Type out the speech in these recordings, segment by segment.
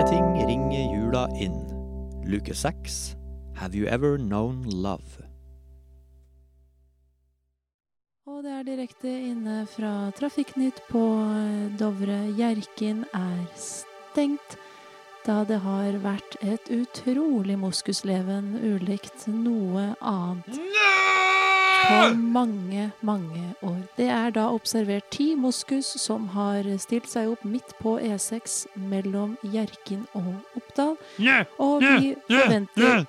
Tre ting ringer jula inn. Luke seks. Have you ever known love? Og det er direkte inne fra Trafikknytt på eh, Dovre. Hjerkinn er stengt, da det har vært et utrolig moskusleven ulikt noe annet på mange, mange år. Det er da observert ti moskus som har stilt seg opp midt på E6 mellom Hjerkinn og Oppdal. Og vi forventer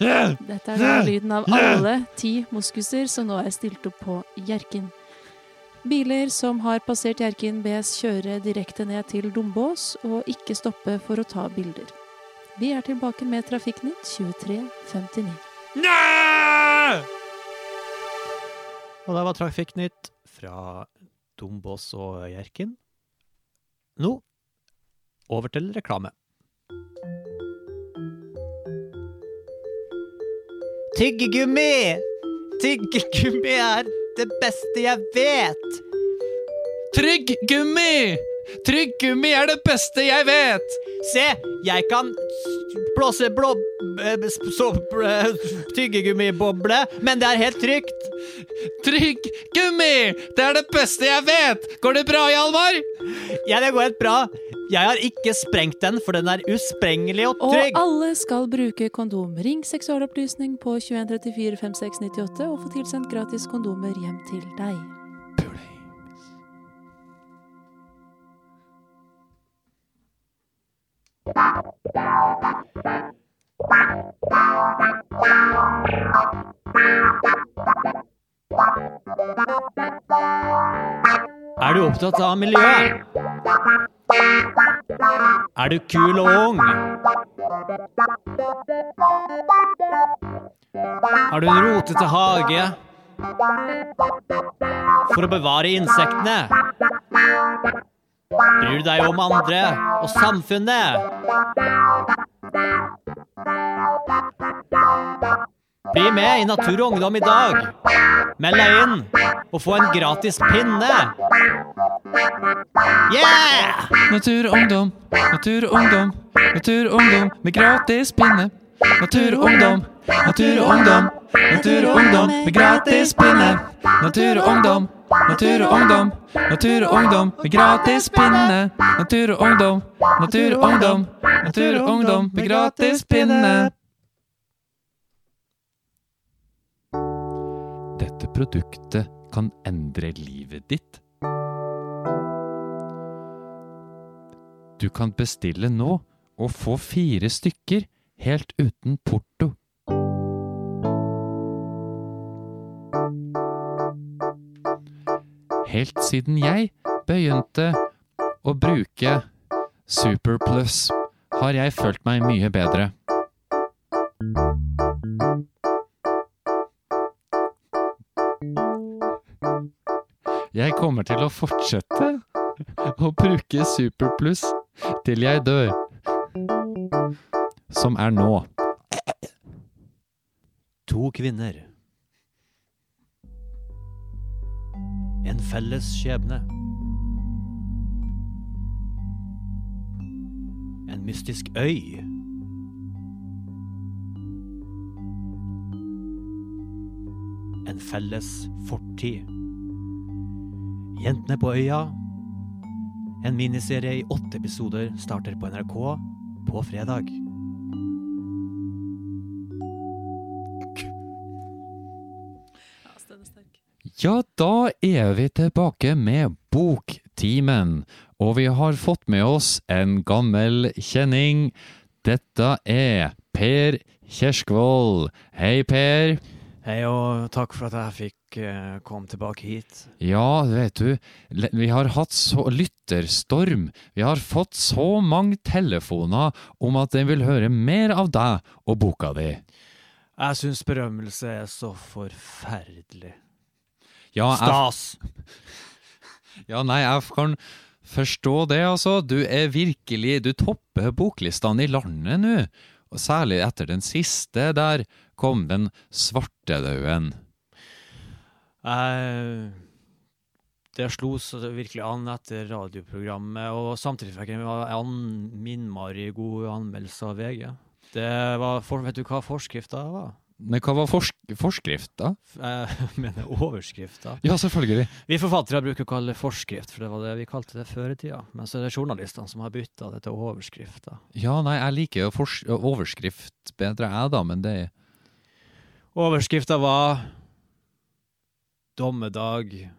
Dette er da lyden av alle ti moskuser som nå er stilt opp på Hjerkinn. Biler som har passert Hjerkinn bes kjøre direkte ned til Dombås og ikke stoppe for å ta bilder. Vi er tilbake med Trafikknytt 2359. Og det var Trafikknytt fra Dombås og Hjerkinn. Nå over til reklame. Tyggegummi! Tyggegummi er det beste jeg vet! Trygg gummi! Trygg gummi er det beste jeg vet! Se, jeg kan blåse blå... eh, eh, tyggegummiboble, men det er helt trygt. Trygg gummi! Det er det beste jeg vet! Går det bra, Hjalmar? Ja, det går helt bra. Jeg har ikke sprengt den, for den er usprengelig og trygg. Og alle skal bruke kondom. Ring seksualopplysning på 2134 5698 og få tilsendt gratis kondomer hjem til deg. Er du opptatt av miljøet? Er du kul og ung? Har du en rotete hage? For å bevare insektene? Bryr du deg om andre og samfunnet? Bli med i Natur og Ungdom i dag. Meld deg inn og få en gratis pinne. Yeah! Naturungdom, naturungdom, naturungdom med gratis pinne. Naturungdom, naturungdom, naturungdom med gratis pinne. Naturungdom, og ungdom med gratis pinne. Natur og ungdom, natur og ungdom, natur og ungdom med gratis pinne. Dette produktet kan endre livet ditt. Du kan bestille nå og få fire stykker helt uten porto. Helt siden jeg begynte å bruke Superplus, har jeg følt meg mye bedre. Jeg kommer til å fortsette å bruke Superpluss til jeg dør. Som er nå. To kvinner. En felles skjebne. En mystisk øy. En felles fortid. Jentene på øya. En miniserie i åtte episoder starter på NRK på fredag. Ja, da er vi tilbake med Boktimen, og vi har fått med oss en gammel kjenning. Dette er Per Kjerskvold. Hei, Per. Hei, og takk for at jeg fikk uh, komme tilbake hit. Ja, vet du, vi har hatt så lytterstorm. Vi har fått så mange telefoner om at de vil høre mer av deg og boka di. Jeg syns berømmelse er så forferdelig. Ja, Stas! ja, nei, jeg kan forstå det, altså. Du er virkelig Du topper boklistene i landet nå. Og særlig etter den siste, der kom den svartedauden. Jeg det slo så virkelig an etter radioprogrammet, og samtidig fikk jeg en innmari god anmeldelse av VG. Det var, Vet du hva forskrifta var? Men hva var forsk forskrift, da? Jeg mener overskrifta. Ja, selvfølgelig. Vi forfattere bruker å kalle det forskrift, for det var det vi kalte det før i tida. Men så er det journalistene som har bytta det til overskrifter. Ja, nei, jeg liker jo overskrift bedre, jeg, da, men det Overskrifta var 'Dommedag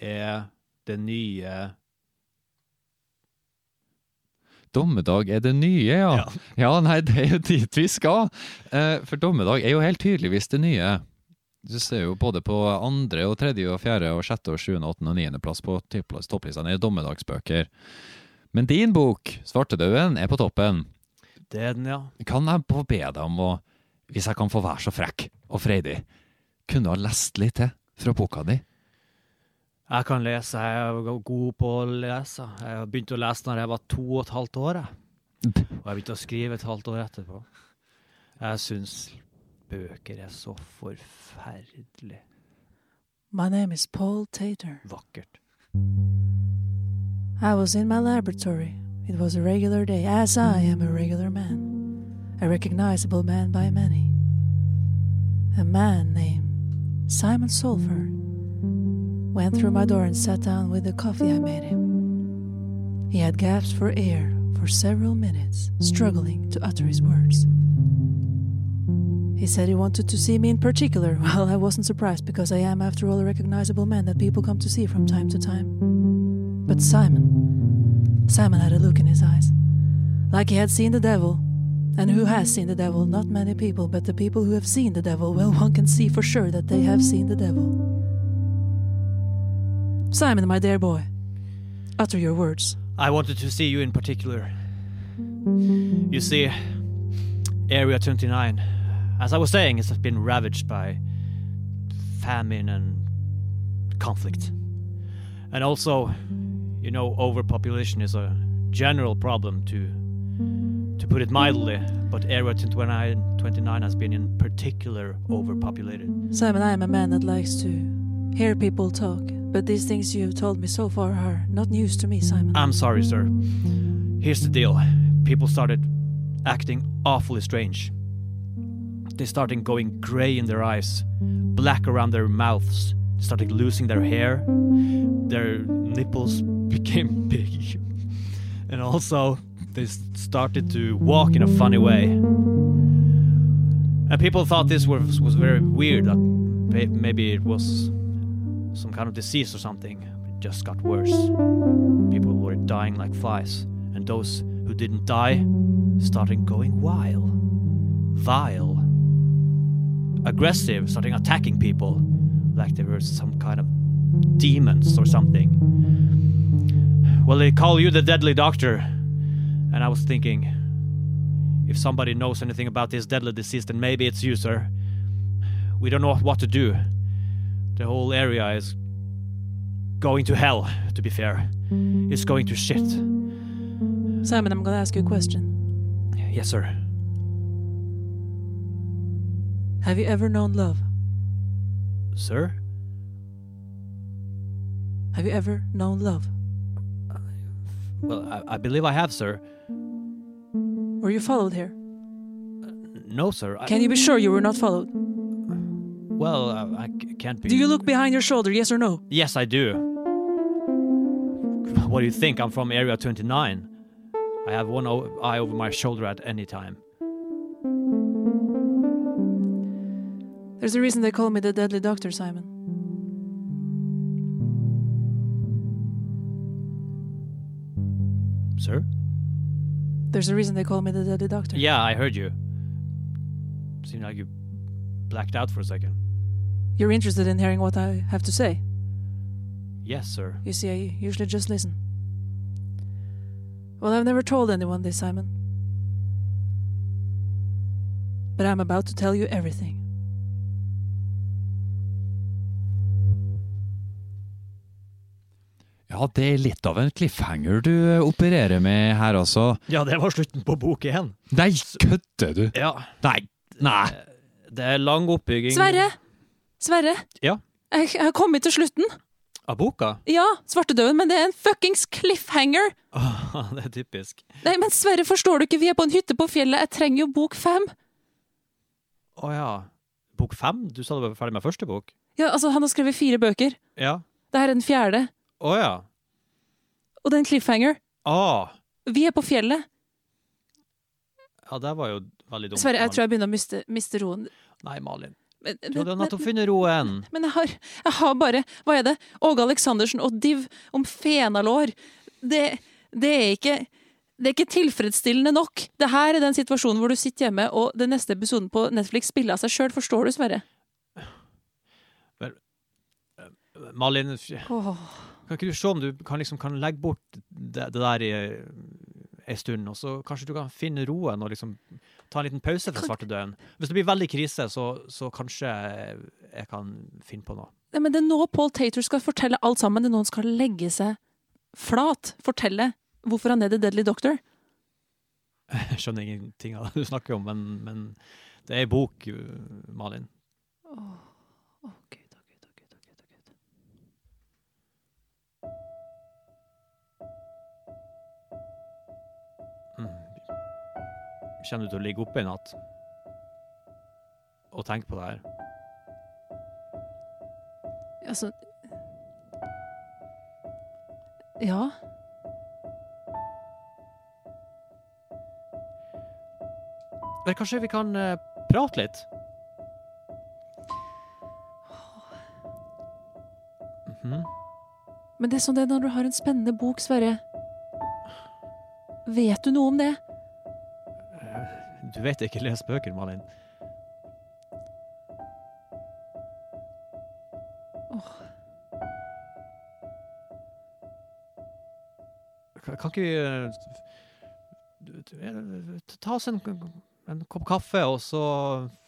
er det nye Dommedag er det nye, ja. Ja. Ja, nei, det er jo dit vi skal. Eh, for dommedag er jo helt tydeligvis det nye. Du ser jo både på andre og tredje og fjerde og sjette og sjuende, åttende og niendeplass på topplistene er dommedagsbøker. Men din bok, 'Svartedauden', er på toppen. Det er den, ja. Kan jeg få be deg om å, hvis jeg kan få være så frekk og freidig, kunne du ha lest litt til fra boka di? Jeg kan lese, jeg er god på å lese. Jeg begynte å lese når jeg var to og et halvt år. Og jeg begynte å skrive et halvt år etterpå. Jeg syns bøker er så forferdelig My name is Paul Tater. vakkert. I was in my laboratory. It was a regular day, as I am a regular man. A recognizable man by many. A man named Simon Solford went through my door and sat down with the coffee I made him. He had gaps for air for several minutes, struggling to utter his words. He said he wanted to see me in particular. Well, I wasn't surprised because I am, after all, a recognizable man that people come to see from time to time. But Simon, Simon had a look in his eyes, like he had seen the devil. And who has seen the devil? Not many people, but the people who have seen the devil, well, one can see for sure that they have seen the devil. Simon, my dear boy, utter your words. I wanted to see you in particular. You see, Area 29, as I was saying, has been ravaged by famine and conflict. And also, you know, overpopulation is a general problem to to put it mildly, but Area 29, 29 has been in particular overpopulated. Simon, I am a man that likes to hear people talk, but these things you have told me so far are not news to me, Simon. I'm sorry, sir. Here's the deal. People started acting awfully strange. They started going gray in their eyes, black around their mouths, started losing their hair. Their nipples became big. And also, they started to walk in a funny way. And people thought this was, was very weird, maybe it was some kind of disease or something. It just got worse. People were dying like flies, and those who didn't die started going wild, vile, aggressive, starting attacking people like they were some kind of demons or something. Well, they call you the deadly doctor, and I was thinking, if somebody knows anything about this deadly disease, then maybe it's you, sir. We don't know what to do. The whole area is going to hell, to be fair. It's going to shit. Simon, I'm gonna ask you a question. Yes, sir. Have you ever known love? Sir? Have you ever known love? Well, I, I believe I have, sir. Were you followed here? No, sir. I, Can you be sure you were not followed? Well, I, I c- can't be. Do you look behind your shoulder, yes or no? Yes, I do. What do you think? I'm from Area 29. I have one o- eye over my shoulder at any time. There's a reason they call me the deadly doctor, Simon. Sir? There's a reason they call me the deadly doctor. Yeah, I heard you. Seemed like you blacked out for a second. You're interested in hearing what I have to say. Yes, sir. You see, I usually just listen. Well, I've never told anyone this, Simon. But I'm about to tell you everything. Ja, det er litt av en cliffhanger du eh, opererer med her, altså. Ja, det var slutten på bok én. Nei, kødder du? Ja. Nei, nei. Det er lang oppbygging. Sverre! Sverre! Ja? Jeg, jeg har kommet til slutten. Av boka? Ja, svartedauden, men det er en fuckings cliffhanger! Åh, det er typisk. Nei, men Sverre, forstår du ikke? Vi er på en hytte på fjellet. Jeg trenger jo bok fem. Å ja. Bok fem? Du sa du var ferdig med første bok? Ja, altså, Han har skrevet fire bøker. Ja. Dette er den fjerde. Å ja. Og det er en cliffhanger. Ah. Vi er på fjellet. Ja, det var jo veldig dumt. Sverre, jeg tror jeg begynner å miste, miste roen. Nei, Malin. Men, Du hadde nettopp funnet roen. men jeg, har, jeg har bare Hva er det? Åge Aleksandersen og Div om fenalår. Det, det er ikke det er ikke tilfredsstillende nok. Det her er den situasjonen hvor du sitter hjemme, og den neste episoden på Netflix spiller av seg sjøl. Forstår du, Sverre? Malin, oh. kan ikke du se om du kan, liksom, kan legge bort det, det der i en stund, og så kanskje du kan finne roen og liksom ta en liten pause fra svartedauden? Hvis det blir veldig krise, så, så kanskje jeg kan finne på noe. Nei, men det er nå Paul Tater skal fortelle alt sammen. Det er nå han skal legge seg flat. Fortelle hvorfor han er The Deadly Doctor. Jeg skjønner ingenting av det du snakker om, men, men det er ei bok, Malin. Oh, åh, Kjenner du til å ligge oppe i natt og tenke på det her? Altså Ja. Men kanskje vi kan uh, prate litt? Mhm. Men det er sånn det er når du har en spennende bok, Sverre. Vet du noe om det? Du vet jeg ikke leser bøker, Malin. Kan kan ikke vi eh, ta oss en, en kopp kaffe, og så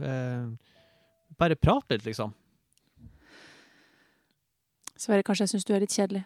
eh, bare prate litt, liksom? Sverre, kanskje jeg syns du er litt kjedelig.